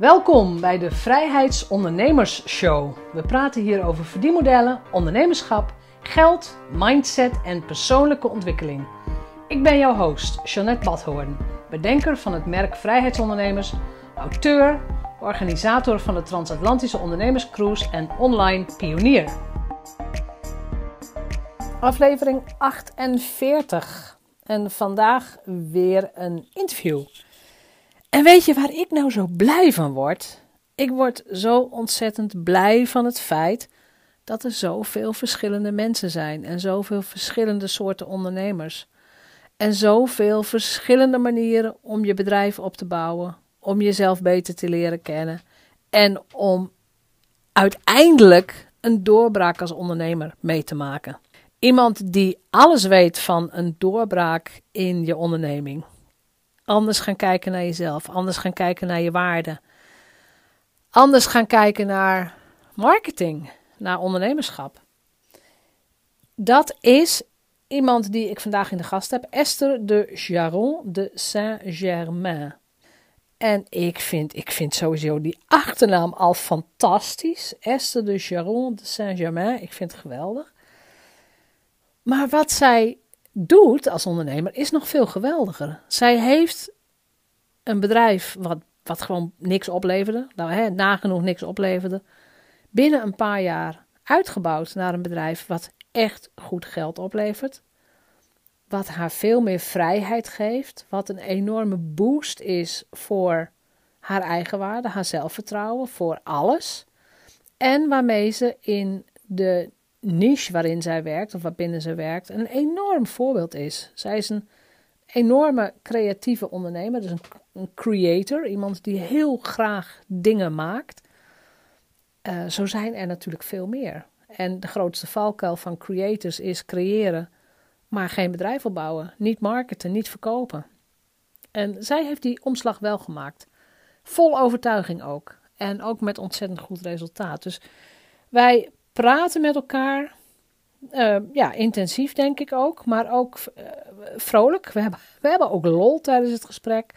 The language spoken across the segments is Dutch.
Welkom bij de Vrijheidsondernemers Show. We praten hier over verdienmodellen, ondernemerschap, geld, mindset en persoonlijke ontwikkeling. Ik ben jouw host, Jeanette Badhoorn, bedenker van het merk Vrijheidsondernemers, auteur, organisator van de Transatlantische Ondernemerscruise en online pionier. Aflevering 48 en vandaag weer een interview. En weet je waar ik nou zo blij van word? Ik word zo ontzettend blij van het feit dat er zoveel verschillende mensen zijn en zoveel verschillende soorten ondernemers. En zoveel verschillende manieren om je bedrijf op te bouwen, om jezelf beter te leren kennen en om uiteindelijk een doorbraak als ondernemer mee te maken. Iemand die alles weet van een doorbraak in je onderneming. Anders gaan kijken naar jezelf, anders gaan kijken naar je waarden. Anders gaan kijken naar marketing, naar ondernemerschap. Dat is iemand die ik vandaag in de gast heb, Esther de Jaron de Saint-Germain. En ik vind, ik vind sowieso die achternaam al fantastisch. Esther de Jaron de Saint-Germain. Ik vind het geweldig. Maar wat zij doet als ondernemer is nog veel geweldiger. Zij heeft een bedrijf wat, wat gewoon niks opleverde, nou, hè, nagenoeg niks opleverde, binnen een paar jaar uitgebouwd naar een bedrijf wat echt goed geld oplevert. Wat haar veel meer vrijheid geeft, wat een enorme boost is voor haar eigenwaarde, haar zelfvertrouwen, voor alles. En waarmee ze in de niche waarin zij werkt, of waarbinnen ze werkt, een enorm voorbeeld is. Zij is een enorme creatieve ondernemer, dus een, een creator, iemand die heel graag dingen maakt. Uh, zo zijn er natuurlijk veel meer. En de grootste valkuil van creators is creëren, maar geen bedrijf opbouwen, niet marketen, niet verkopen. En zij heeft die omslag wel gemaakt. Vol overtuiging ook. En ook met ontzettend goed resultaat. Dus wij praten met elkaar. Uh, ja, intensief denk ik ook, maar ook uh, vrolijk. We hebben, we hebben ook lol tijdens het gesprek.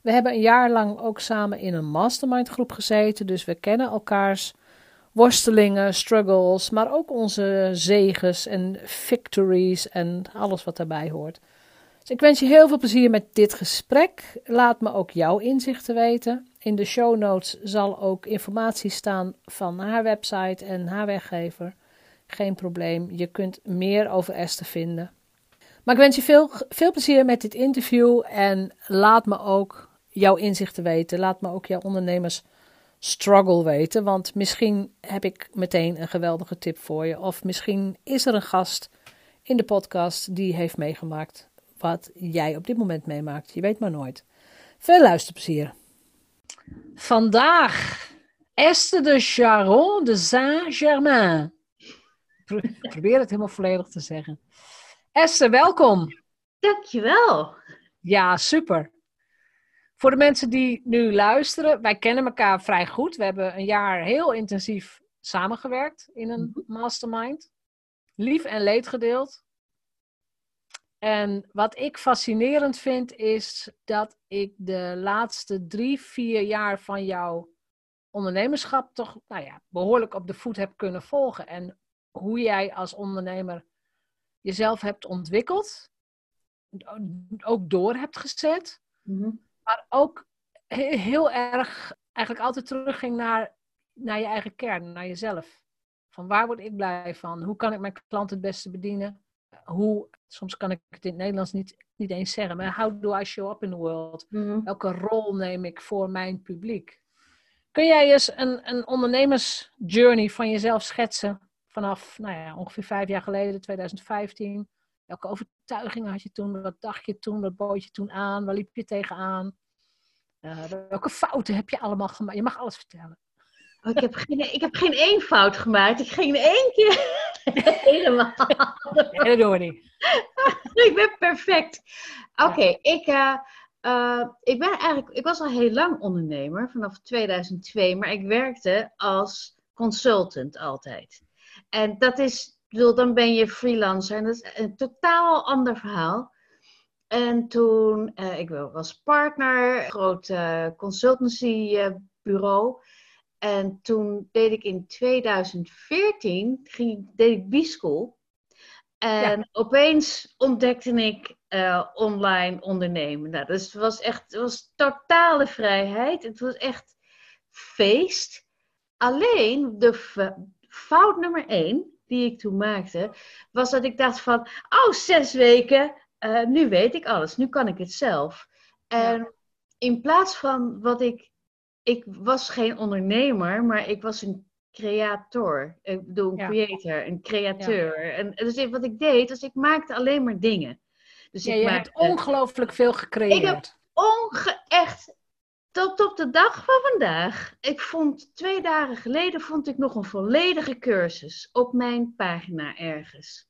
We hebben een jaar lang ook samen in een mastermind groep gezeten, dus we kennen elkaars worstelingen, struggles, maar ook onze zegens en victories en alles wat daarbij hoort. Dus ik wens je heel veel plezier met dit gesprek. Laat me ook jouw inzichten weten. In de show notes zal ook informatie staan van haar website en haar weggever. Geen probleem, je kunt meer over Esther vinden. Maar ik wens je veel, veel plezier met dit interview en laat me ook jouw inzichten weten. Laat me ook jouw ondernemers struggle weten, want misschien heb ik meteen een geweldige tip voor je. Of misschien is er een gast in de podcast die heeft meegemaakt wat jij op dit moment meemaakt. Je weet maar nooit. Veel luisterplezier. Vandaag Esther de Charon de Saint-Germain. Probeer het helemaal volledig te zeggen. Esther, welkom. Dankjewel. Ja, super. Voor de mensen die nu luisteren, wij kennen elkaar vrij goed. We hebben een jaar heel intensief samengewerkt in een mhm. mastermind. Lief en leed gedeeld. En wat ik fascinerend vind, is dat ik de laatste drie, vier jaar van jouw ondernemerschap toch nou ja, behoorlijk op de voet heb kunnen volgen. En hoe jij als ondernemer jezelf hebt ontwikkeld, ook door hebt gezet, mhm. maar ook heel erg eigenlijk altijd terugging naar, naar je eigen kern, naar jezelf. Van waar word ik blij van? Hoe kan ik mijn klant het beste bedienen? Hoe, soms kan ik het in het Nederlands niet, niet eens zeggen, maar how do I show up in the world? Mhm. Welke rol neem ik voor mijn publiek? Kun jij eens een, een ondernemersjourney van jezelf schetsen vanaf nou ja, ongeveer vijf jaar geleden, 2015? Welke overtuigingen had je toen? Wat dacht je toen? Wat bood je toen aan? Waar liep je tegenaan? Uh, welke fouten heb je allemaal gemaakt? Je mag alles vertellen. Oh, ik, heb geen, ik heb geen één fout gemaakt. Ik ging één keer helemaal. dat doen we niet. ik ben perfect. Oké, ik, uh, uh, ik ben eigenlijk, ik was al heel lang ondernemer, vanaf 2002, maar ik werkte als consultant altijd. En dat is, bedoel, dan ben je freelancer en dat is een totaal ander verhaal. En toen, uh, ik was partner, grote consultancy bureau. En toen deed ik in 2014, ging, deed ik B-School. En opeens ontdekte ik uh, online ondernemen. Nou, dus het was echt het was totale vrijheid. Het was echt feest. Alleen de fout nummer één die ik toen maakte, was dat ik dacht van, oh, zes weken, uh, nu weet ik alles, nu kan ik het zelf. En in plaats van wat ik, ik was geen ondernemer, maar ik was een creator. Ik bedoel, een creator, een createur. En dus wat ik deed, was ik maakte alleen maar dingen. Dus ja, ik je hebt ongelooflijk veel gecreëerd. Ik heb onge echt tot op de dag van vandaag. Ik vond twee dagen geleden vond ik nog een volledige cursus op mijn pagina ergens.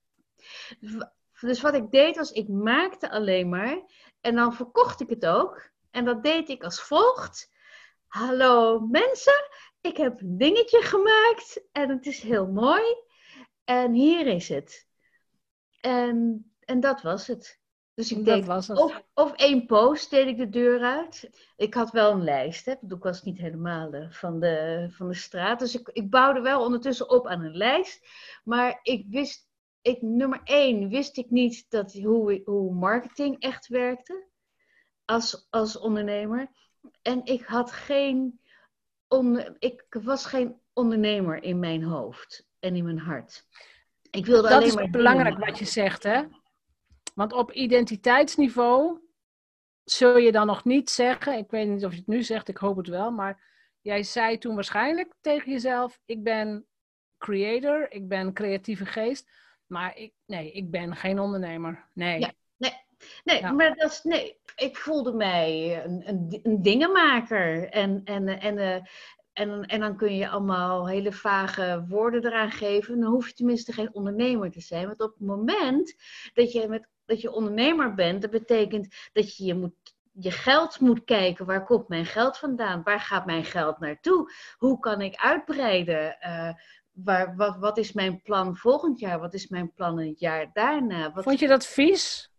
Dus wat ik deed was, ik maakte alleen maar en dan verkocht ik het ook. En dat deed ik als volgt. Hallo mensen, ik heb een dingetje gemaakt en het is heel mooi. En hier is het. En, en dat was het. Dus ik deed of, of één post deed ik de deur uit. Ik had wel een lijst, hè. ik was niet helemaal uh, van, de, van de straat. Dus ik, ik bouwde wel ondertussen op aan een lijst. Maar ik wist, ik, nummer één, wist ik niet dat, hoe, hoe marketing echt werkte als, als ondernemer. En ik had geen, on, ik was geen ondernemer in mijn hoofd en in mijn hart. Ik wilde dat alleen maar is belangrijk wat je zegt, hè? Want op identiteitsniveau zul je dan nog niet zeggen, ik weet niet of je het nu zegt, ik hoop het wel, maar jij zei toen waarschijnlijk tegen jezelf: ik ben creator, ik ben creatieve geest, maar ik, nee, ik ben geen ondernemer. Nee. Ja, nee, nee maar dat is, nee, ik voelde mij een, een, een dingenmaker en, en, en, uh, en, en dan kun je allemaal hele vage woorden eraan geven. Dan hoef je tenminste geen ondernemer te zijn. Want op het moment dat je met dat je ondernemer bent, dat betekent dat je je, moet, je geld moet kijken. Waar komt mijn geld vandaan? Waar gaat mijn geld naartoe? Hoe kan ik uitbreiden? Uh, waar, wat, wat is mijn plan volgend jaar? Wat is mijn plan het jaar daarna? Wat... Vond je dat vies?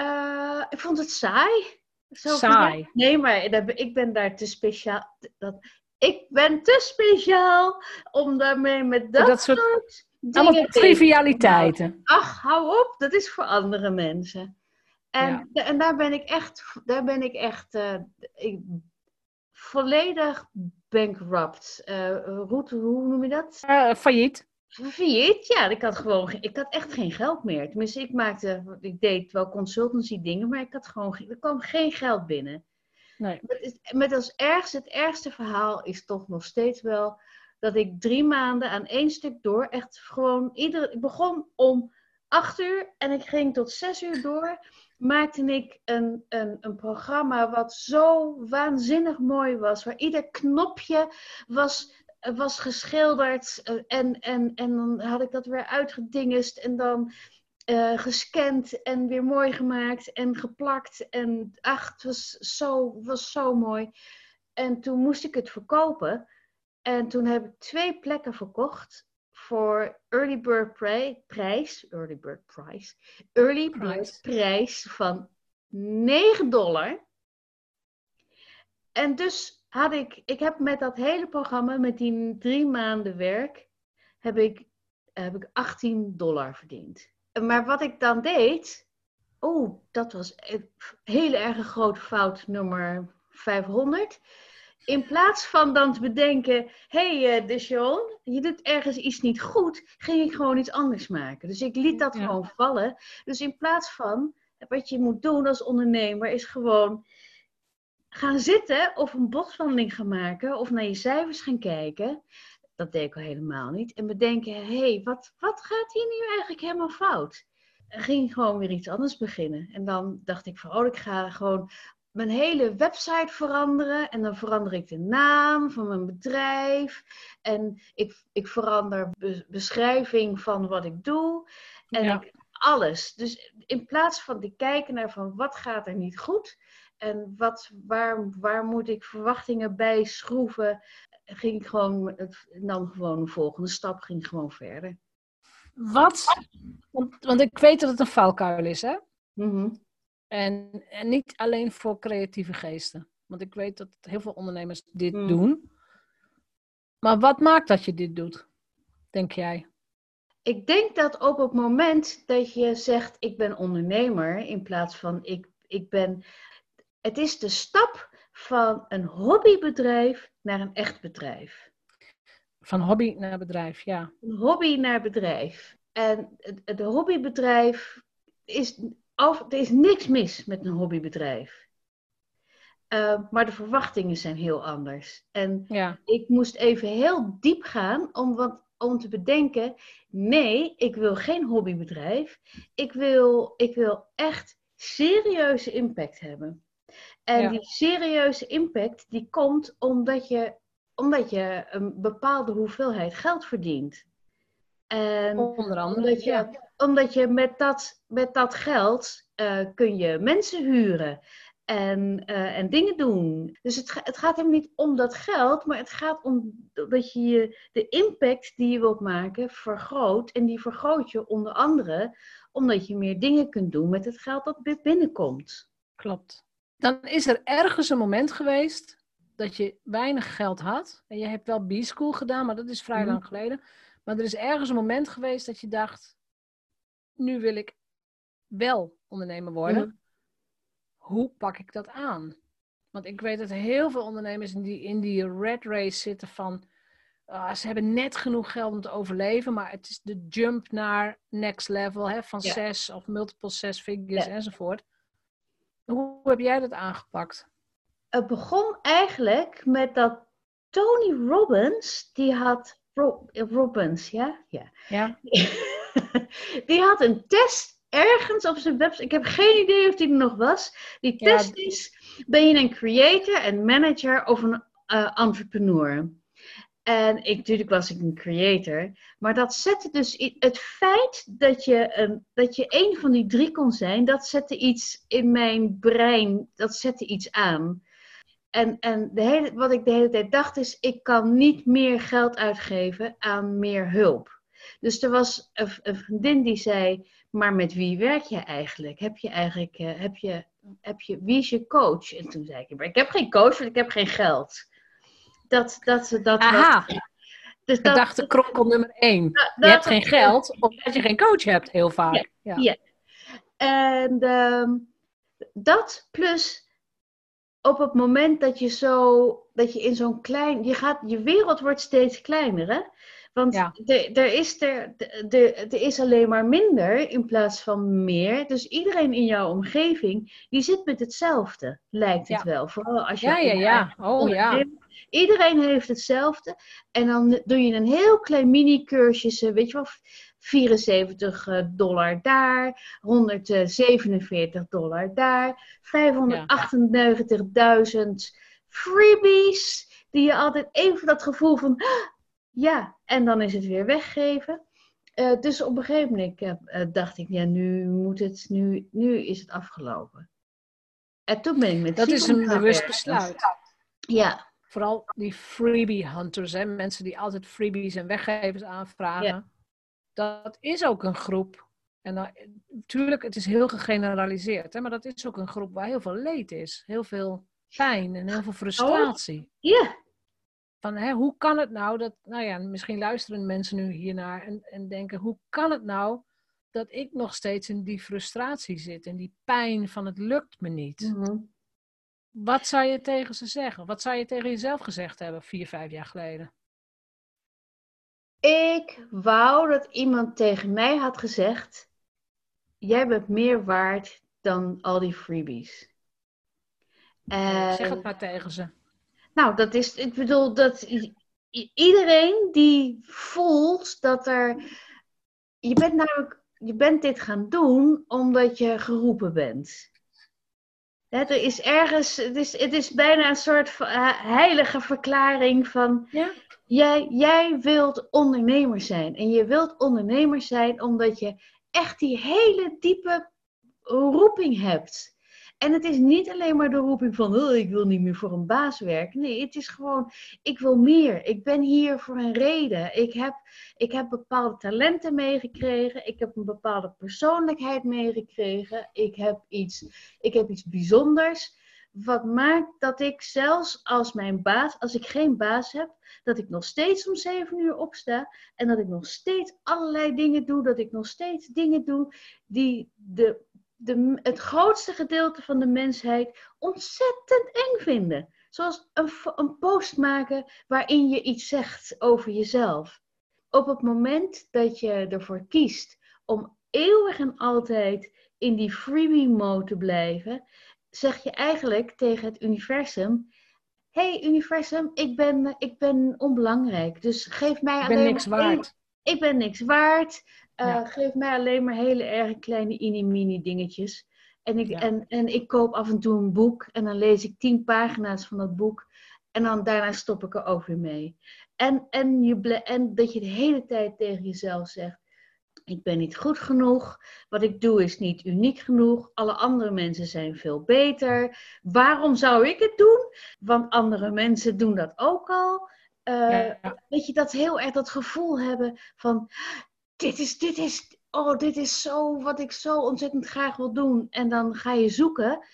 Uh, ik vond het saai. Zo saai? Nee, maar ik ben daar te speciaal. Dat, ik ben te speciaal om daarmee met dat, dat soort, soort allemaal trivialiteiten. Ach, hou op, dat is voor andere mensen. En, en daar ben ik echt, daar ben ik echt uh, ik, volledig bankrupt. Uh, hoe, hoe noem je dat? Uh, failliet. Failliet, ja. Ik had gewoon, ik had echt geen geld meer. Tenminste, ik maakte, ik deed wel consultancy dingen, maar ik had gewoon, er kwam geen geld binnen. Nee. Met, met als ergste, het ergste verhaal is toch nog steeds wel dat ik drie maanden aan één stuk door, echt gewoon iedere. Ik begon om acht uur en ik ging tot zes uur door. Maakte ik een, een, een programma wat zo waanzinnig mooi was, waar ieder knopje was, was geschilderd. Eh, en, en, en dan had ik dat weer uitgedingest en dan uh, gescand en weer mooi gemaakt en geplakt. En ach, het was zo, was zo mooi. En toen moest ik het verkopen. En toen heb ik twee plekken verkocht voor early bird prijs, early bird price, early bird prijs van 9 dollar. En dus had ik, ik heb met dat hele programma, met die drie maanden werk, heb ik, heb ik 18 dollar verdiend. Maar wat ik dan deed, oh, dat was een hele erg grote fout nummer 500 in plaats van dan te bedenken, hé hey, uh, je doet ergens iets niet goed, ging ik gewoon iets anders maken. Dus ik liet dat gewoon vallen. Dus in plaats van, wat je moet doen als ondernemer, is gewoon gaan zitten of een boswandeling gaan maken of naar je cijfers gaan kijken. Dat deed ik al helemaal niet. En bedenken, hé, hey, wat, wat gaat hier nu eigenlijk helemaal fout? En ging gewoon weer iets anders beginnen. En dan dacht ik van, oh, ik ga gewoon mijn hele website veranderen. En dan verander ik de naam van mijn bedrijf. En ik, ik verander beschrijving van wat ik doe. En ik, alles. Dus in plaats van te kijken naar van wat gaat er niet goed. En wat, waar, waar moet ik verwachtingen bij schroeven. Ging ik gewoon, dan gewoon een volgende stap, ging gewoon verder. Wat? Want, want ik weet dat het een valkuil is, hè? Mm en, en niet alleen voor creatieve geesten. Want ik weet dat heel veel ondernemers dit Mm. doen. Maar wat maakt dat je dit doet, denk jij? Ik denk dat op het moment dat je zegt ik ben ondernemer in plaats van ik, ik ben. Het is de stap van een hobbybedrijf naar een echt bedrijf. Van hobby naar bedrijf, ja. Een hobby naar bedrijf. En het, het hobbybedrijf is. Over, er is niks mis met een hobbybedrijf. Uh, maar de verwachtingen zijn heel anders. En ja. ik moest even heel diep gaan om, wat, om te bedenken: nee, ik wil geen hobbybedrijf. Ik wil, ik wil echt serieuze impact hebben. En Ja. die serieuze impact die komt omdat je, omdat je een bepaalde hoeveelheid geld verdient. En Onder andere. omdat je, ja. omdat je met, dat, met dat geld eh, kun je mensen huren en, eh, en dingen doen. Dus het, het gaat hem niet om dat geld, maar het gaat om dat je je de impact die je wilt maken vergroot. En die vergroot je onder andere omdat je meer dingen kunt doen met het geld dat bi- binnenkomt. Klopt. Dan is er ergens een moment geweest dat je weinig geld had. En je hebt wel B-school gedaan, maar dat is vrij Mhm. lang geleden. Maar er is ergens een moment geweest dat je dacht, nu wil ik wel ondernemer worden. Mhm. Hoe pak ik dat aan? Want ik weet dat heel veel ondernemers in die, in die red race zitten van, ah, ze hebben net genoeg geld om te overleven, maar het is de jump naar next level, hè, van Ja. zes of multiple zes figures Ja. enzovoort. Hoe heb jij dat aangepakt? Het begon eigenlijk met dat Tony Robbins, die had. Ro- Robbins, ja? Ja. Ja, die had een test ergens op zijn website. Ik heb geen idee of die er nog was. Die Ja. test is: ben je een creator en manager of een eh, entrepreneur? En ik, natuurlijk was ik een creator. Maar dat zette dus het feit dat je, een, dat je een van die drie kon zijn, dat zette iets in mijn brein, dat zette iets aan. En, en de hele, wat ik de hele tijd dacht is, ik kan niet meer geld uitgeven aan meer hulp. Dus er was een, een vriendin die zei, maar met wie werk je eigenlijk? Heb je eigenlijk, eh, heb je, heb je, wie is je coach? En toen zei ik, maar ik heb geen coach, want ik heb geen geld. Dat, dat, dat, aha, dus dat, gedachte kronkel nummer één. Je dat- hebt geen geld omdat je geen coach hebt, heel vaak. Ja. Ja. En ehm, dat plus op het moment dat je zo, dat je in zo'n klein, je gaat, je wereld wordt steeds kleiner, hè? Want Ja. er, is er, er, er is alleen maar minder in plaats van meer. Dus iedereen in jouw omgeving, die zit met hetzelfde, lijkt het Ja. wel. Vooral als je Ja, ja, ja. Oh ja. Iedereen heeft hetzelfde. En dan doe je een heel klein mini-cursusje, weet je wel, 74 eh, dollar daar, 147 dollar daar, 598.000 freebies, die je altijd even dat gevoel van, "Ah, ja, en dan is het weer weggeven. Eh, dus op een gegeven moment eh, dacht ik, ja, nu moet het, nu, nu is het afgelopen. En toen ben ik met Dat is een bewust besluit. Ja, Vooral die freebie hunters, hè? mensen die altijd freebies en weggevers aanvragen. Ja. Dat is ook een groep. En dan, natuurlijk, het is heel gegeneraliseerd, hè? maar dat is ook een groep waar heel veel leed is. Heel veel pijn en heel veel frustratie. ja, Van, hè, hoe kan het nou dat, nou ja, misschien luisteren mensen nu hiernaar en, en denken, hoe kan het nou dat ik nog steeds in die frustratie zit, in die pijn van het lukt me niet? Mhm. Wat zou je tegen ze zeggen? Wat zou je tegen jezelf gezegd hebben vier, vijf jaar geleden? Ik wou dat iemand tegen mij had gezegd: Jij bent meer waard dan al die freebies. En, Zeg het maar tegen ze. nou, dat is, ik bedoel, dat iedereen die voelt dat er. Je bent namelijk, je bent dit gaan doen omdat je geroepen bent. Hè, er is ergens, het is, het is bijna een soort eh, heilige verklaring van. Ja? Jij, jij wilt ondernemer zijn. En je wilt ondernemer zijn omdat je echt die hele diepe roeping hebt. En het is niet alleen maar de roeping van, oh, ik wil niet meer voor een baas werken. Nee, het is gewoon, ik wil meer. Ik ben hier voor een reden. Ik heb, ik heb bepaalde talenten meegekregen. Ik heb een bepaalde persoonlijkheid meegekregen. Ik heb iets, ik heb iets bijzonders wat maakt dat ik zelfs als mijn baas, als ik geen baas heb, dat ik nog steeds om zeven uur opsta en dat ik nog steeds allerlei dingen doe, dat ik nog steeds dingen doe die de, de, het grootste gedeelte van de mensheid ontzettend eng vinden. Zoals een, een post maken waarin je iets zegt over jezelf. Op het moment dat je ervoor kiest om eeuwig en altijd in die freebie mode te blijven, zeg je eigenlijk tegen het universum: hey universum, ik ben, ik ben onbelangrijk. Dus geef mij ik ben alleen niks waard. ik ben niks waard. Uh, Ja. Geef mij alleen maar hele erg kleine mini dingetjes. En ik, Ja. en, en ik koop af en toe een boek en dan lees ik tien pagina's van dat boek. En dan daarna stop ik er ook weer mee. En, en, je ble- en dat je de hele tijd tegen jezelf zegt: Ik ben niet goed genoeg. Wat ik doe is niet uniek genoeg. Alle andere mensen zijn veel beter. Waarom zou ik het doen? Want andere mensen doen dat ook al. Eh, Ja, ja. Weet je, dat heel erg dat gevoel hebben van: Dit is, dit is, oh, dit is zo wat ik zo ontzettend graag wil doen. En dan ga je zoeken.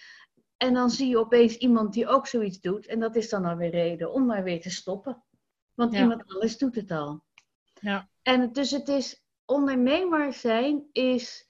En dan zie je opeens iemand die ook zoiets doet. En dat is dan alweer reden om maar weer te stoppen. Want Ja. iemand anders doet het al. Ja. En dus het is ondernemer zijn is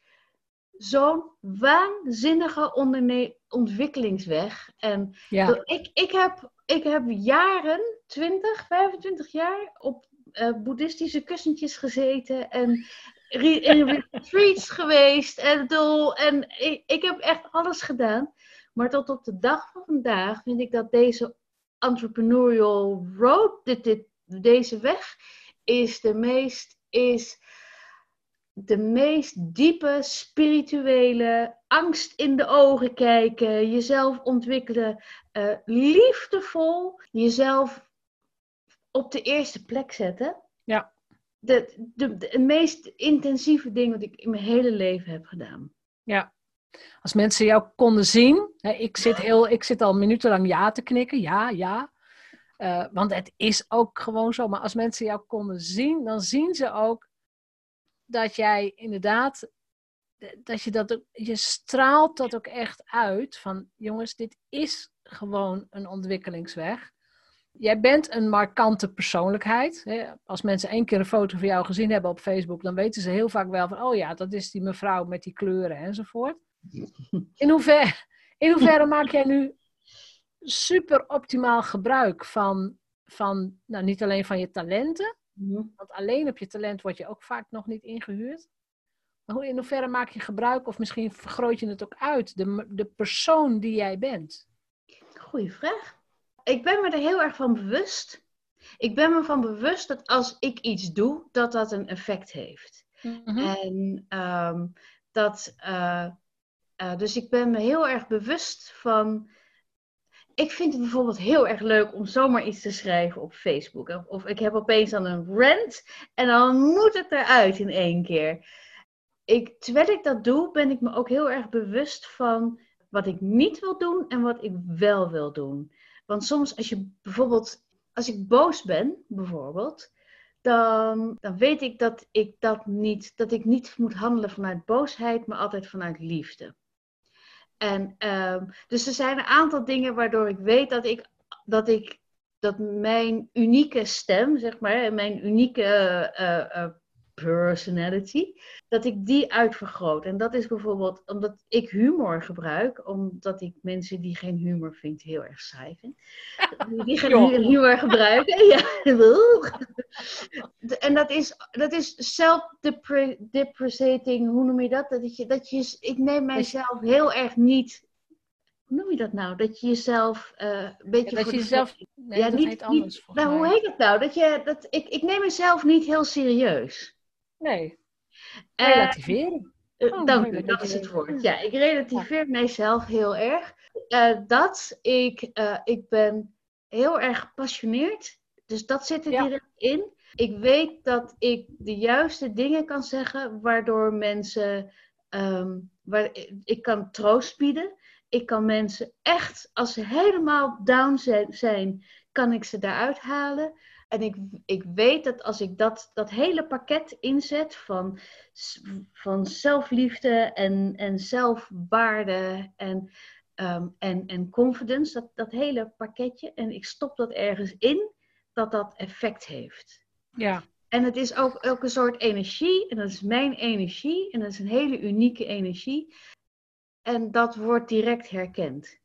zo'n waanzinnige onderne- ontwikkelingsweg. En Ja. ik, ik, heb, ik heb jaren, 20, 25 jaar, op eh, boeddhistische kussentjes gezeten en in retreats geweest. En, bedoel, en ik, ik heb echt alles gedaan. Maar tot op de dag van vandaag vind ik dat deze entrepreneurial road, dit, dit, deze weg, is de meest, is de meest diepe spirituele angst in de ogen kijken, jezelf ontwikkelen, eh, liefdevol jezelf op de eerste plek zetten. Ja. De, de, meest intensieve ding wat ik in mijn hele leven heb gedaan. Ja. Als mensen jou konden zien, hè, ik, zit heel, ik zit al minutenlang ja te knikken, ja, ja. Eh, want het is ook gewoon zo. Maar als mensen jou konden zien, dan zien ze ook dat jij inderdaad, dat je dat ook, je straalt dat ook echt uit. Van jongens, dit is gewoon een ontwikkelingsweg. Jij bent een markante persoonlijkheid. Hè. Als mensen één keer een foto van jou gezien hebben op Facebook, dan weten ze heel vaak wel van, oh ja, dat is die mevrouw met die kleuren enzovoort. In hoeverre, in hoeverre maak jij nu super optimaal gebruik van, van nou, niet alleen van je talenten, want alleen op je talent word je ook vaak nog niet ingehuurd. Maar hoe, in hoeverre maak je gebruik, of misschien vergroot je het ook uit, de, de persoon die jij bent? Goeie vraag. Ik ben me er heel erg van bewust. Ik ben me van bewust dat als ik iets doe, dat dat een effect heeft. Mhm. En ehm, dat, eh, eh, dus ik ben me heel erg bewust van. Ik vind het bijvoorbeeld heel erg leuk om zomaar iets te schrijven op Facebook. Of, of ik heb opeens dan een rant en dan moet het eruit in één keer. Ik, terwijl ik dat doe, ben ik me ook heel erg bewust van wat ik niet wil doen en wat ik wel wil doen. Want soms als je bijvoorbeeld, als ik boos ben, bijvoorbeeld, dan, dan weet ik dat ik dat niet, dat ik niet moet handelen vanuit boosheid, maar altijd vanuit liefde. En ehm, dus er zijn een aantal dingen waardoor ik weet dat ik, dat ik, dat mijn unieke stem, zeg maar, mijn unieke eh, personality, dat ik die uitvergroot. En dat is bijvoorbeeld omdat ik humor gebruik, omdat ik mensen die geen humor vinden heel erg saai vind. Die geen Joh. hu- humor gebruiken. Ja. En dat is, dat is self-depreciating, hoe noem je dat? Dat je, dat je, ik neem mijzelf heel erg niet. Hoe noem je dat nou? Dat je jezelf eh, een beetje. Ja, dat je jezelf, gek- nee, ja, dat niet, heet anders niet, nou, hoe heet dat nou? Dat je, dat, ik, ik neem mezelf niet heel serieus. Nee, Eh, relativeren. eh, Oh, dank u, dat is het woord. Ja, ik relativeer mijzelf heel erg. Eh, dat ik, ik ben heel erg gepassioneerd. Dus dat zit er Ja. direct in. Ik weet dat ik de juiste dingen kan zeggen, waardoor mensen. ehm, waar, ik kan troost bieden. Ik kan mensen echt, als ze helemaal down zijn, zijn kan ik ze daaruit halen. En ik, ik weet dat als ik dat, dat hele pakket inzet van, van zelfliefde en, en zelfwaarde en, ehm, en, en confidence, dat, dat hele pakketje. En ik stop dat ergens in, dat dat effect heeft. Ja. En het is ook, ook een soort energie, en dat is mijn energie, en dat is een hele unieke energie. En dat wordt direct herkend.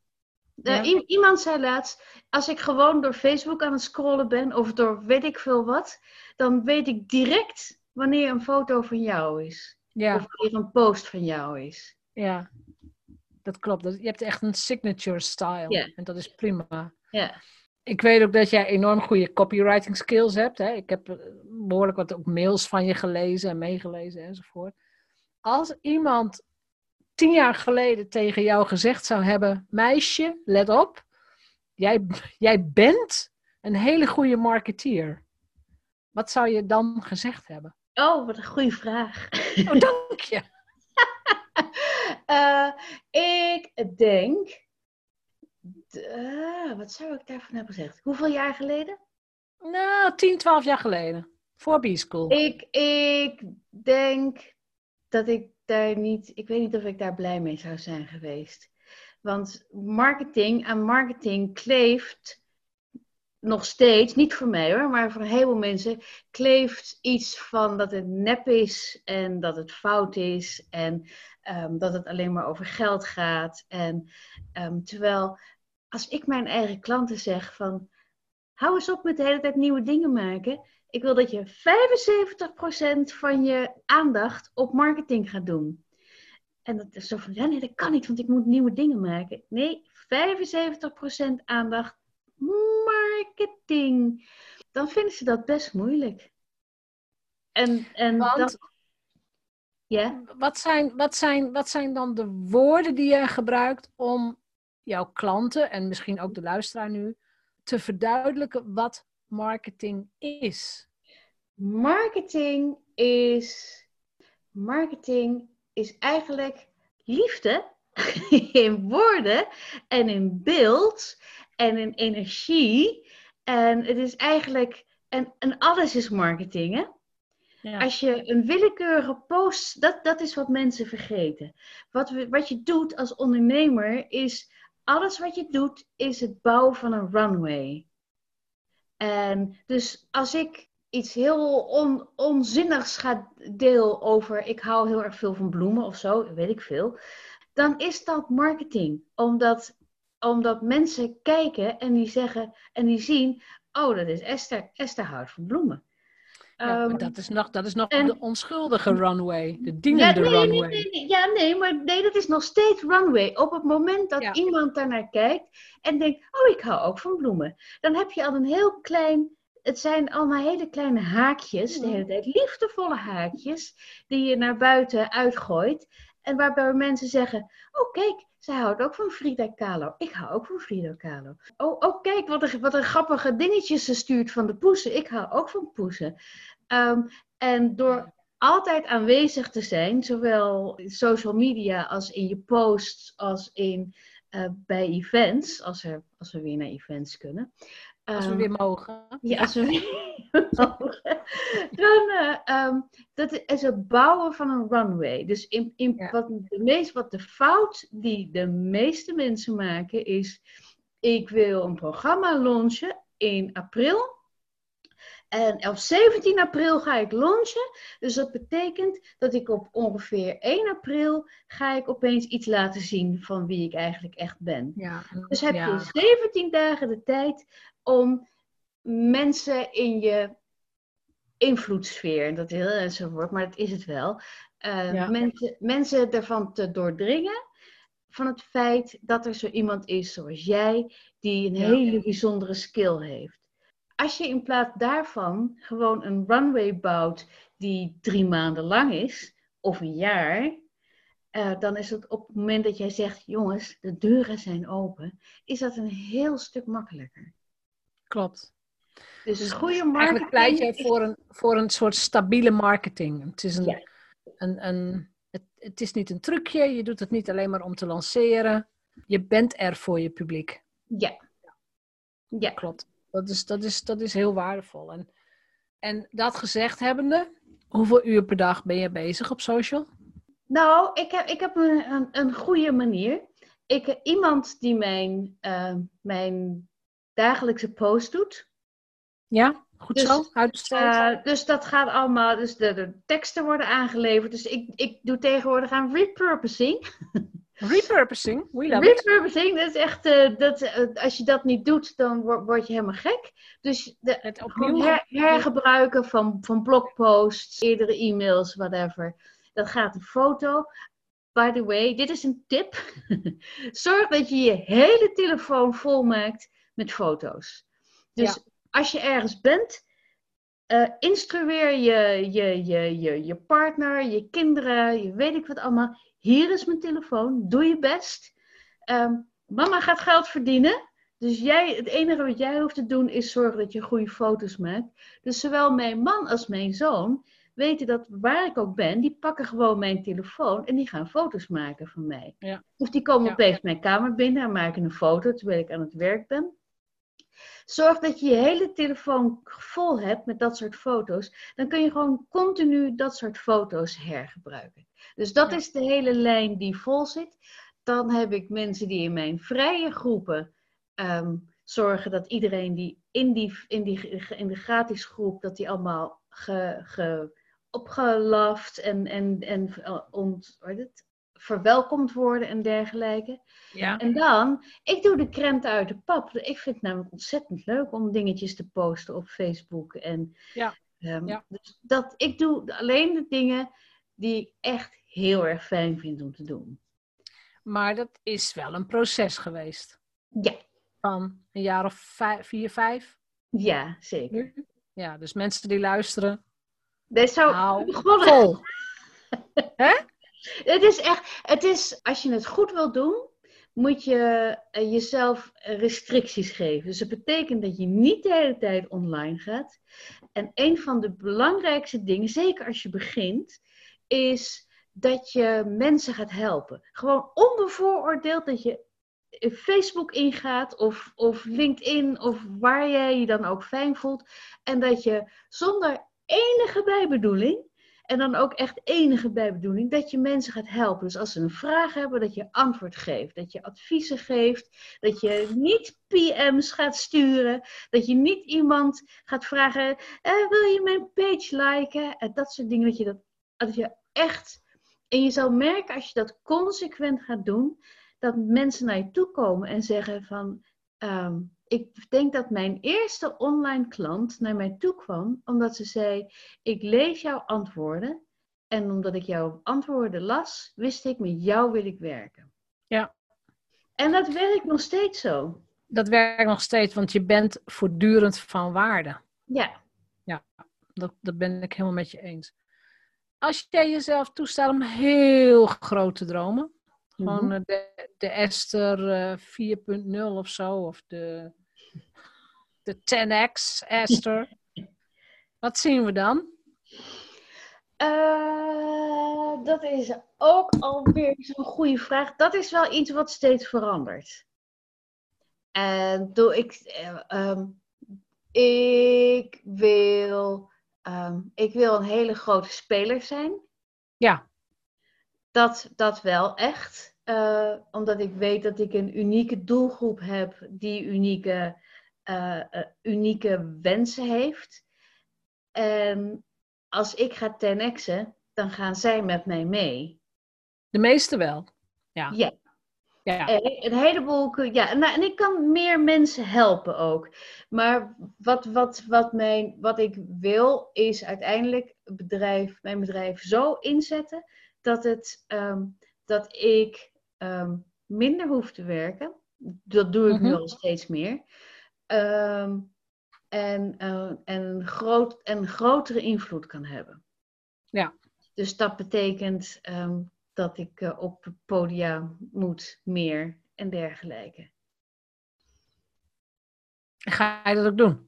Uh, Ja. iemand zei laatst, als ik gewoon door Facebook aan het scrollen ben, of door weet ik veel wat, dan weet ik direct wanneer een foto van jou is. Ja, Of wanneer een post van jou is. ja. Dat klopt. Je hebt echt een signature style. Ja. En dat is prima. Ja. Ik weet ook dat jij enorm goede copywriting skills hebt. Hè? Ik heb eh, behoorlijk wat ook mails van je gelezen en meegelezen enzovoort. Als iemand tien jaar geleden tegen jou gezegd zou hebben: Meisje, let op, jij, jij bent een hele goede marketeer. Wat zou je dan gezegd hebben? Oh, wat een goede vraag. Oh, dank je. Eh, ik denk. eh, wat zou ik daarvan hebben gezegd? Hoeveel jaar geleden? Nou, 10, 12 jaar geleden. Voor B-School. Ik, ik denk dat ik daar niet. Ik weet niet of ik daar blij mee zou zijn geweest. Want marketing aan marketing kleeft nog steeds, niet voor mij hoor, maar voor een heleboel mensen, kleeft iets van dat het nep is en dat het fout is en ehm, dat het alleen maar over geld gaat. En ehm, terwijl als ik mijn eigen klanten zeg van hou eens op met de hele tijd nieuwe dingen maken. Ik wil dat je 75% van je aandacht op marketing gaat doen. En dat is zo van, ja nee, dat kan niet, want ik moet nieuwe dingen maken. Nee, 75% aandacht marketing. Dan vinden ze dat best moeilijk. En, en Want- dat... Ja? Wat zijn, wat, zijn, wat zijn dan de woorden die je gebruikt om jouw klanten en misschien ook de luisteraar nu te verduidelijken wat marketing is? Marketing is... Marketing is eigenlijk liefde in woorden en in beeld en in energie. En het is eigenlijk... En, en alles is marketing, hè? Ja. Als je een willekeurige post, dat, dat is wat mensen vergeten. Wat, we, wat je doet als ondernemer is, alles wat je doet is het bouwen van een runway. En dus als ik iets heel on, onzinnigs ga deel over, ik hou heel erg veel van bloemen of zo, weet ik veel, dan is dat marketing. Omdat, omdat mensen kijken en die zeggen en die zien, oh dat is Esther, Esther houdt van bloemen. Ja, Ehm, dat is nog, dat is nog en- de onschuldige runway, de ja, dienende nee, nee, runway. nee, nee, ja, nee, maar nee, dat is nog steeds runway. Op het moment dat Ja. iemand daarnaar kijkt en denkt, oh, ik hou ook van bloemen. Dan heb je al een heel klein, het zijn allemaal hele kleine haakjes, de hele tijd liefdevolle haakjes, die je naar buiten uitgooit. En waarbij mensen zeggen, oh kijk, zij houdt ook van Frida Kahlo. Ik hou ook van Frida Kahlo. Oh, oh kijk, wat een, wat een grappige dingetjes ze stuurt van de poesen. Ik hou ook van poesen. Ehm, en door altijd aanwezig te zijn, zowel in social media als in je posts, als in, eh, bij events, als, er, als we weer naar events kunnen. Als we Ehm, weer mogen. ja, als we weer mogen. Dan eh, ehm, dat is het bouwen van een runway. Dus in, in, Ja. wat, de meest, wat de fout die de meeste mensen maken is: ik wil een programma launchen in april. En op 17 april ga ik launchen. Dus dat betekent dat ik op ongeveer 1 april ga ik opeens iets laten zien van wie ik eigenlijk echt ben. Ja, Dus heb ja. je 17 dagen de tijd om mensen in je invloedssfeer, en dat is heel woord, maar dat is het wel, eh, Ja. mensen, mensen ervan te doordringen van het feit dat er zo iemand is zoals jij, die een hele bijzondere skill heeft. Als je in plaats daarvan gewoon een runway bouwt die drie maanden lang is, of een jaar, eh, dan is het op het moment dat jij zegt, jongens, de deuren zijn open, is dat een heel stuk makkelijker. Klopt. Dus, Dus goede Eigenlijk marketing. pleit jij voor een, voor een soort stabiele marketing. Het is, een, Ja. een, een, het, het is niet een trucje, je doet het niet alleen maar om te lanceren. Je bent er voor je publiek. Ja. Ja. Klopt. Dat is, dat is, dat is heel waardevol. En, en dat gezegd hebbende, hoeveel uur per dag ben je bezig op social? Nou, ik heb, ik heb een, een, een goede manier. ik, iemand die mijn, uh, mijn dagelijkse post doet. Ja, goed Dus, zo. Uh, dus dat gaat allemaal, dus de, de teksten worden aangeleverd. Dus ik, ik doe tegenwoordig aan repurposing. Repurposing, we love it. Repurposing, dat is echt, uh, dat, uh, als je dat niet doet, dan word, word je helemaal gek. Dus de, Het opnieuw. her- hergebruiken van, van blogposts, eerdere e-mails, whatever. Dat gaat een foto. By the way, dit is een tip. Zorg dat je je hele telefoon volmaakt met foto's. Dus als je ergens bent, eh, instrueer je, je, je, je, je partner, je kinderen, je weet ik wat allemaal. Hier is mijn telefoon, doe je best. Ehm, mama gaat geld verdienen. Dus jij, het enige wat jij hoeft te doen is zorgen dat je goede foto's maakt. Dus zowel mijn man als mijn zoon weten dat waar ik ook ben, die pakken gewoon mijn telefoon en die gaan foto's maken van mij. Ja. Of die komen Ja. opeens mijn kamer binnen en maken een foto terwijl ik aan het werk ben. Zorg dat je je hele telefoon vol hebt met dat soort foto's. Dan kun je gewoon continu dat soort foto's hergebruiken. Dus dat Ja. is de hele lijn die vol zit. Dan heb ik mensen die in mijn vrije groepen ehm, zorgen dat iedereen die in, die, in, die in de gratis groep, dat die allemaal ge, ge, opgelaft en, en, en eh, ont, het? Verwelkomd worden en dergelijke. Ja. En dan, ik doe de krent uit de pap. Ik vind het namelijk ontzettend leuk om dingetjes te posten op Facebook. En, Ja. ehm, Ja. Dus dat, ik doe alleen de dingen die ik echt heel erg fijn vind om te doen. Maar dat is wel een proces geweest. Ja, Van een jaar of vijf, vier, vijf. ja zeker. Ja, dus mensen die luisteren. Dat is zo begonnen. vol. Het is echt, het is, als je het goed wil doen, moet je eh, jezelf restricties geven. Dus dat betekent dat je niet de hele tijd online gaat. En een van de belangrijkste dingen, zeker als je begint, is dat je mensen gaat helpen. Gewoon onbevooroordeeld dat je Facebook ingaat of, of LinkedIn of waar jij je dan ook fijn voelt. En dat je zonder enige bijbedoeling en dan ook echt enige bijbedoeling dat je mensen gaat helpen. Dus als ze een vraag hebben, dat je antwoord geeft. Dat je adviezen geeft. Dat je niet PM's gaat sturen. Dat je niet iemand gaat vragen: eh, Wil je mijn page liken? En dat soort dingen. Dat je, dat, dat je echt. En je zal merken als je dat consequent gaat doen, dat mensen naar je toe komen en zeggen: van. ehm, ik denk dat mijn eerste online klant naar mij toe kwam omdat ze zei: Ik lees jouw antwoorden. En omdat ik jouw antwoorden las, wist ik met jou wil ik werken. Ja. En dat werkt nog steeds zo. Dat werkt nog steeds, want je bent voortdurend van waarde. Ja, Dat, dat ben ik helemaal met je eens. Als jij jezelf toestaat om heel groot te dromen, gewoon Mhm. eh, de, de Esther eh, 4.0 of zo, of de, de 10x Esther. Wat zien we dan? Eh, dat is ook alweer zo'n goede vraag. Dat is wel iets wat steeds verandert. En door ik, eh, ehm, ik wil, ehm, ik wil een hele grote speler zijn. Ja, Dat, dat wel echt. Eh, omdat ik weet dat ik een unieke doelgroep heb die unieke, eh, eh, unieke wensen heeft. En als ik ga 10x'en, dan gaan zij met mij mee. de meeste wel. Ja. Ja. ja. En een heleboel. Ja, nou, en ik kan meer mensen helpen ook. Maar wat, wat, wat, mijn, wat ik wil, is uiteindelijk bedrijf, mijn bedrijf zo inzetten dat, het, ehm, dat ik ehm, minder hoef te werken. Dat doe ik nu Mhm. al steeds meer. Ehm, en, eh, en, een groot, en grotere invloed kan hebben. Ja. Dus dat betekent ehm, dat ik eh, op podia moet, meer en dergelijke. Ga je dat ook doen?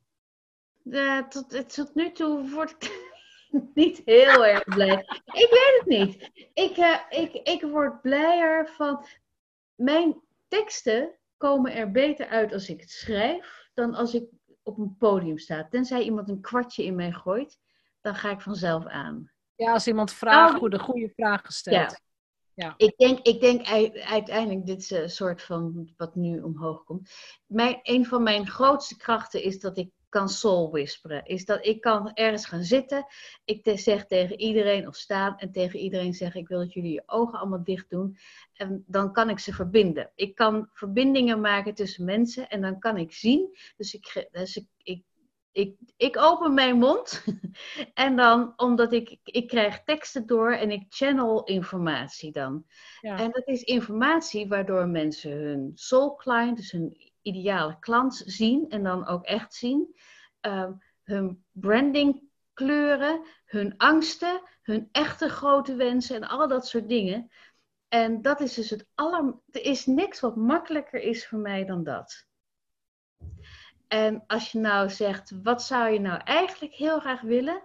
Eh, tot, tot nu toe word ik niet heel erg blij. Ik weet het niet. Ik, eh, ik, ik word blijer van. Mijn teksten komen er beter uit als ik het schrijf dan als ik op een podium sta. Tenzij iemand een kwartje in mij gooit, dan ga ik vanzelf aan. Ja, als iemand vraagt, Nou, goede, goede vragen stelt. Ja. Ja. Ik denk, ik denk ui- uiteindelijk, dit is een soort van wat nu omhoog komt. Mijn, een van mijn grootste krachten is dat ik kan soul whisperen. Is dat ik kan ergens gaan zitten. Ik zeg tegen iedereen of staan en tegen iedereen zeggen: Ik wil dat jullie je ogen allemaal dicht doen. En dan kan ik ze verbinden. Ik kan verbindingen maken tussen mensen en dan kan ik zien. Dus ik, dus ik, ik, ik, ik open mijn mond. en dan, omdat ik, ik krijg teksten door en ik channel informatie dan. Ja. En dat is informatie waardoor mensen hun soul client, dus hun ideale klant zien en dan ook echt zien. Ehm, hun branding kleuren, hun angsten, hun echte grote wensen en al dat soort dingen. En dat is dus het aller. Er is niks wat makkelijker is voor mij dan dat. En als je nou zegt, wat zou je nou eigenlijk heel graag willen?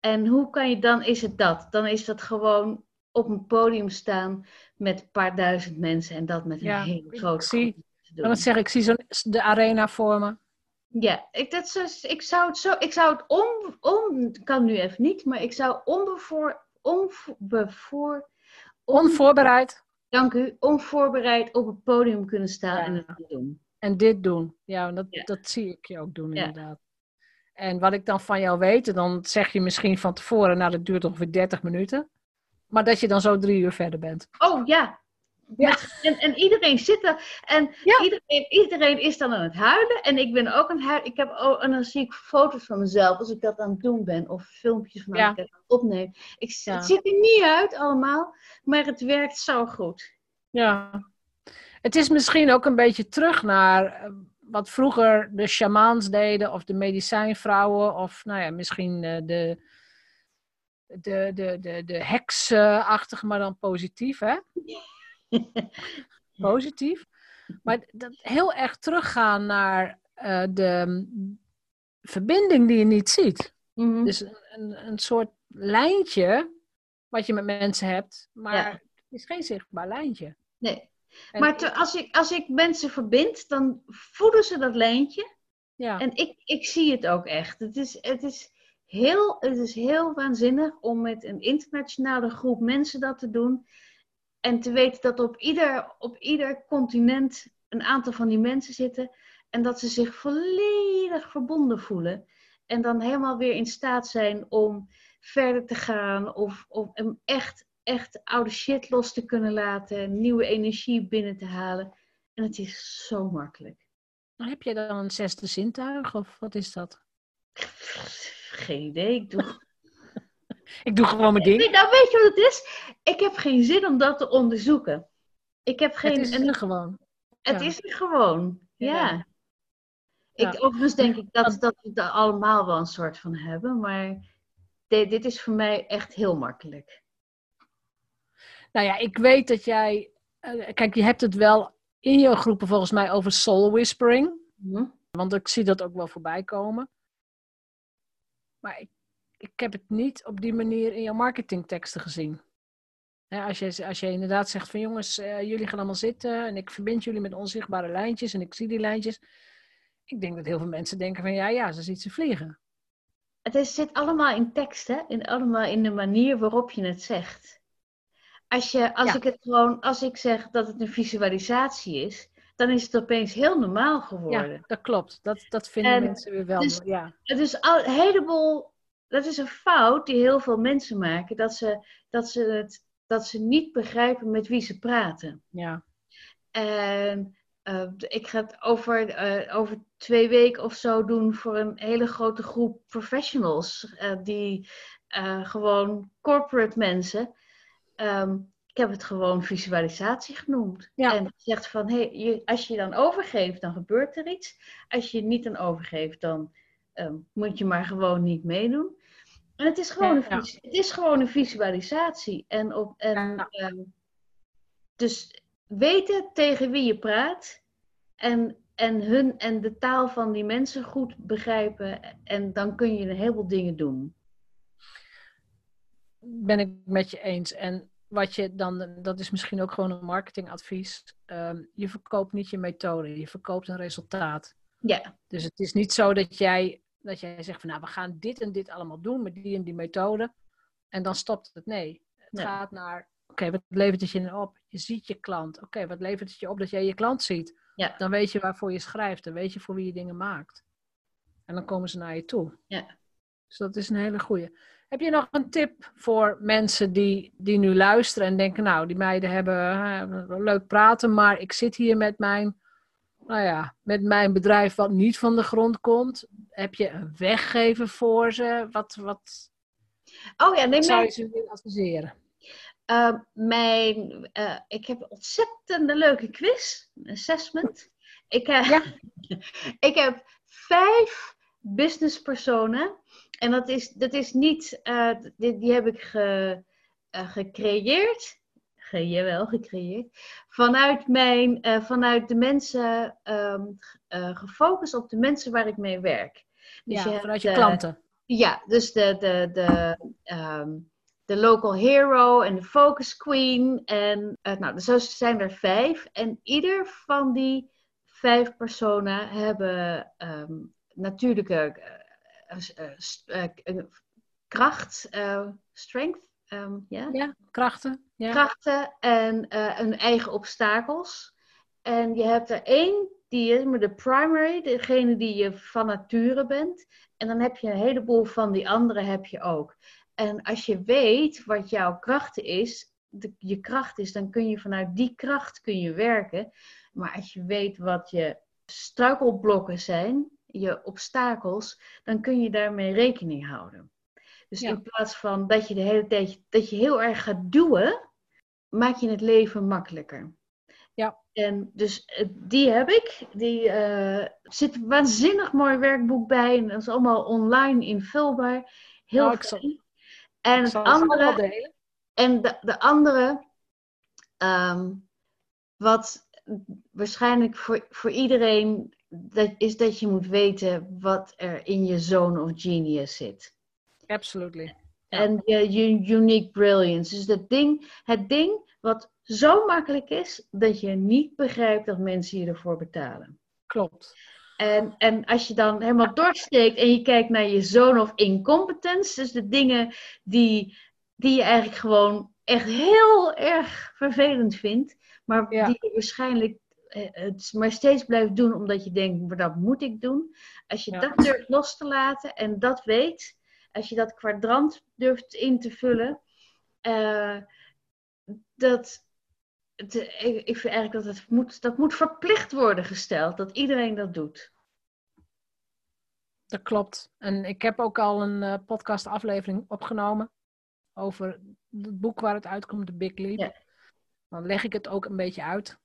En hoe kan je dan, is het dat? Dan is dat gewoon op een podium staan met een paar duizend mensen en dat met een Ja, hele grote doen. Dan zeg ik, zie zo'n de arena voor me. Ja, ik, dat is, dus- ik zou het zo, ik zou het on, on, kan nu even niet, maar ik zou onbevoor, onbevoor, on, Onvoorbereid. dank u, onvoorbereid op het podium kunnen staan Ja. en het doen. En dit doen. Ja, dat, Ja. dat zie ik je ook doen Ja. inderdaad. En wat ik dan van jou weet, dan zeg je misschien van tevoren, nou dat duurt ongeveer 30 minuten. Maar dat je dan zo drie uur verder bent. Oh ja. Ja. Met- en, en iedereen zit er. En Ja. iedereen, iedereen is dan aan het huilen. En ik ben ook aan het huilen. Ik heb ook, en dan zie ik foto's van mezelf als ik dat aan het doen ben. Of filmpjes van Ja. ik dat opneem. Ik, Ja. Het ziet er niet uit allemaal. Maar het werkt zo goed. Ja. Het is misschien ook een beetje terug naar eh, wat vroeger de shamaans deden, of de medicijnvrouwen, of nou ja, misschien eh, de, de, de, de, de heksachtige, maar dan positief, hè? Positief. Maar dat heel erg teruggaan naar eh, de verbinding die je niet ziet. Mhm. Dus een, een, een soort lijntje wat je met mensen hebt, maar Ja. het is geen zichtbaar lijntje. Nee. En Maar te- als, ik, als ik mensen verbind, dan voelen ze dat lijntje. ja. En ik, ik zie het ook echt. Het is, het, is heel, het is heel waanzinnig om met een internationale groep mensen dat te doen. En te weten dat op ieder, op ieder continent een aantal van die mensen zitten. En dat ze zich volledig verbonden voelen. En dan helemaal weer in staat zijn om verder te gaan. Of, of om echt, echt oude shit los te kunnen laten. Nieuwe energie binnen te halen. En het is zo makkelijk. Heb je dan een zesde zintuig of wat is dat? Geen idee. Ik doe Ik doe gewoon mijn ding. Nee, nou weet je wat het is? Ik heb geen zin om dat te onderzoeken. Ik heb geen. Het is er gewoon. het ja. is er gewoon. Ja. Ja. Ik, overigens denk ik dat, dat we dat allemaal wel een soort van hebben, maar dit, dit is voor mij echt heel makkelijk. Nou ja, ik weet dat jij. eh, kijk, je hebt het wel in je groepen volgens mij over soul whispering. Hm? Want ik zie dat ook wel voorbij komen. Maar ik, ik heb het niet op die manier in jouw marketingteksten gezien. Als, je, als je inderdaad zegt van jongens, eh, jullie gaan allemaal zitten en ik verbind jullie met onzichtbare lijntjes en ik zie die lijntjes. Ik denk dat heel veel mensen denken van ja, ja, ze ziet ze vliegen. Het is, zit allemaal in tekst, hè? In, allemaal in de manier waarop je het zegt. Als, je, als Ja. ik het gewoon, als ik zeg dat het een visualisatie is, dan is het opeens heel normaal geworden. Ja, dat klopt. Dat, dat vinden En mensen weer wel. dus- ja. Het is al, een heleboel. Dat is een fout die heel veel mensen maken. Dat ze, dat ze, het, dat ze niet begrijpen met wie ze praten. Ja. En eh, ik ga het over, eh, over twee weken of zo doen voor een hele grote groep professionals. eh, die gewoon corporate mensen. Ehm, ik heb het gewoon visualisatie genoemd. Ja. En zegt van, hey, je, als je je dan overgeeft, dan gebeurt er iets. Als je je niet dan overgeeft, dan ehm, moet je maar gewoon niet meedoen. En het is gewoon, een, vis- het is gewoon een visualisatie. En op, en, ehm, dus weten tegen wie je praat en, en hun en de taal van die mensen goed begrijpen. En dan kun je een heleboel dingen doen. ben ik met je eens. En wat je dan, dat is misschien ook gewoon een marketingadvies. Ehm, je verkoopt niet je methode, je verkoopt een resultaat. Ja, Dus het is niet zo dat jij, dat jij zegt van nou, we gaan dit en dit allemaal doen met die en die methode. En dan stopt het. Nee, het Nee. gaat naar Oké, wat levert het je op? Je ziet je klant. Oké, wat levert het je op dat jij je klant ziet? Ja. Dan weet je waarvoor je schrijft. Dan weet je voor wie je dingen maakt. En dan komen ze naar je toe. Ja. Dus dat is een hele goeie. Heb je nog een tip voor mensen die, die nu luisteren en denken, nou, die meiden hebben hè, leuk praten, maar ik zit hier met mijn, nou ja, met mijn bedrijf wat niet van de grond komt. Heb je een weggever voor ze? Wat, wat Oh ja, nee, zou je ze willen adviseren? eh, mijn, eh, ik heb een ontzettend leuke quiz, een assessment. Ik, eh, Ja. ik heb vijf businesspersonen. En dat is, dat is niet, eh, die, die heb ik ge, eh, gecreëerd. Ge, jawel, gecreëerd. Vanuit, mijn, eh, vanuit de mensen, ehm, eh, gefocust op de mensen waar ik mee werk. Dus ja, je vanuit hebt, je eh, klanten. Ja, dus de, de, de, ehm, de local hero en de focus queen. En uh, nou, zo zijn er vijf. En ieder van die vijf personen hebben um, natuurlijke uh, uh, kracht, strength. Um, yeah? Ja, krachten. Ja. Krachten en hun eigen obstakels. En je hebt er één die is de primary, degene die je van nature bent. En dan heb je een heleboel van die andere heb je ook. En als je weet wat jouw kracht is, de, je kracht is, dan kun je vanuit die kracht kun je werken. Maar als je weet wat je struikelblokken zijn, je obstakels, dan kun je daarmee rekening houden. Dus ja. in plaats van dat je de hele tijd dat je heel erg gaat duwen, maak je het leven makkelijker. Ja. En dus die heb ik. Die uh, zit een waanzinnig mooi werkboek bij. En dat is allemaal online invulbaar. Heel nou, fijn. En het andere. En de, de andere. Um, wat waarschijnlijk voor, voor iedereen. Dat, is dat je moet weten wat er in je zone of genius zit. Absolutely. En je, je unique brilliance. Dus dat ding, het ding wat zo makkelijk is dat je niet begrijpt dat mensen je ervoor betalen. Klopt. En, en als je dan helemaal doorsteekt en je kijkt naar je zone of incompetence, dus de dingen die, die je eigenlijk gewoon echt heel erg vervelend vindt, maar Ja. die je waarschijnlijk eh, het maar steeds blijft doen omdat je denkt, maar dat moet ik doen. Als je Ja. dat durft los te laten en dat weet, als je dat kwadrant durft in te vullen, eh, dat, het, ik, ik vind eigenlijk dat het moet, dat moet verplicht worden gesteld, dat iedereen dat doet. Dat klopt. En ik heb ook al een eh, podcastaflevering opgenomen over het boek waar het uitkomt, The Big Leap. Ja. Dan leg ik het ook een beetje uit.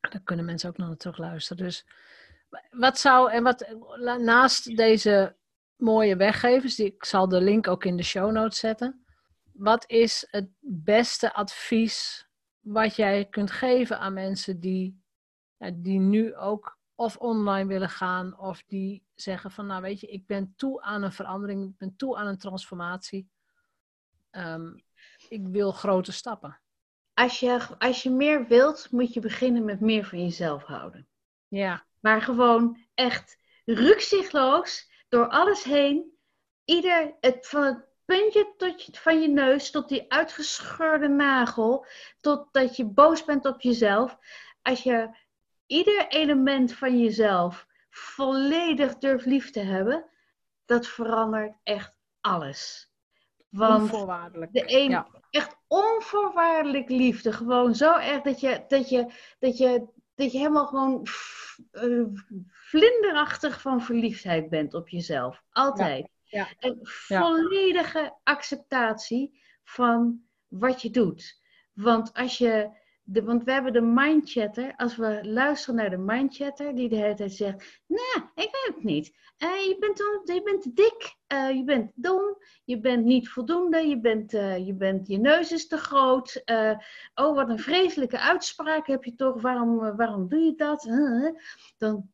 Dan kunnen mensen ook nog naar terug luisteren. Dus wat zou, en wat naast deze mooie weggevers, die, ik zal de link ook in de show notes zetten. Wat is het beste advies wat jij kunt geven aan mensen die, die nu ook of online willen gaan, of die zeggen van, nou weet je, ik ben toe aan een verandering, ik ben toe aan een transformatie. Ehm, ik wil grote stappen. Als je, als je meer wilt, moet je beginnen met meer van jezelf houden. Ja, Maar gewoon echt rukzichtloos door alles heen. Ieder, het, van het puntje tot je, van je neus tot die uitgescheurde nagel. Totdat je boos bent op jezelf. Als je ieder element van jezelf volledig durft lief te hebben. Dat verandert echt alles. Want onvoorwaardelijk. de een, Ja. echt onvoorwaardelijk liefde. Gewoon zo erg dat je, dat je, dat je, dat je helemaal gewoon eh, vlinderachtig van verliefdheid bent op jezelf. Altijd. ja. En volledige acceptatie van wat je doet. Want als je. De, want we hebben de mindchatter. Als we luisteren naar de mindchatter, die de hele tijd zegt: Nee, ik weet het niet. Eh, je, bent, je bent te dik, eh, je bent dom, je bent niet voldoende, je, bent, eh, je, bent, je neus is te groot. oh, wat een vreselijke uitspraak heb je toch, waarom, waarom doe je dat? Dan,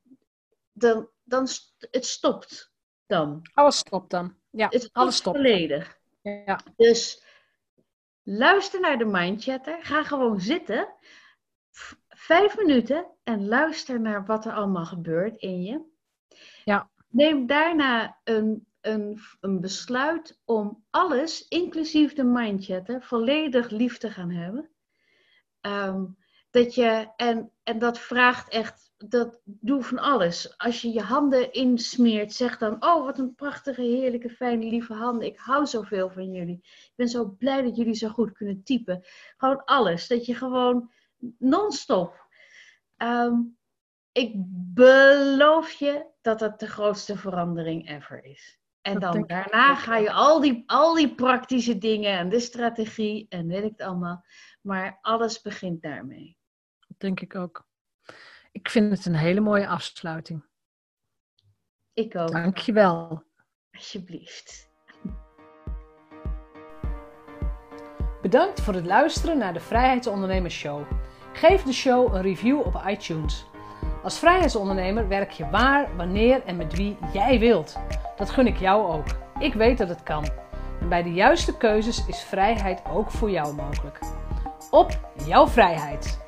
dan, dan st- het stopt dan. Alles stopt dan. Ja, Het alles stopt. volledig. Ja, Dus luister naar de mindchatter. Ga gewoon zitten. Vijf minuten en luister naar wat er allemaal gebeurt in je. Ja. Neem daarna een, een, een besluit om alles, inclusief de mindchatter, volledig lief te gaan hebben. Ehm, dat je, en, en dat vraagt echt, dat doe van alles. Als je je handen insmeert, zeg dan, oh wat een prachtige, heerlijke, fijne, lieve handen. Ik hou zoveel van jullie. Ik ben zo blij dat jullie zo goed kunnen typen. Gewoon alles. Dat je gewoon non-stop. Ehm, ik beloof je dat dat de grootste verandering ever is. En dan daarna ga je al die, al die praktische dingen en de strategie en weet ik het allemaal. Maar alles begint daarmee. Dat denk ik ook. Ik vind het een hele mooie afsluiting. Ik ook. Dankjewel. Alsjeblieft. Bedankt voor het luisteren naar de Vrijheidsondernemers Show. Geef de show een review op iTunes. Als vrijheidsondernemer werk je waar, wanneer en met wie jij wilt. Dat gun ik jou ook. Ik weet dat het kan. En bij de juiste keuzes is vrijheid ook voor jou mogelijk. Op jouw vrijheid!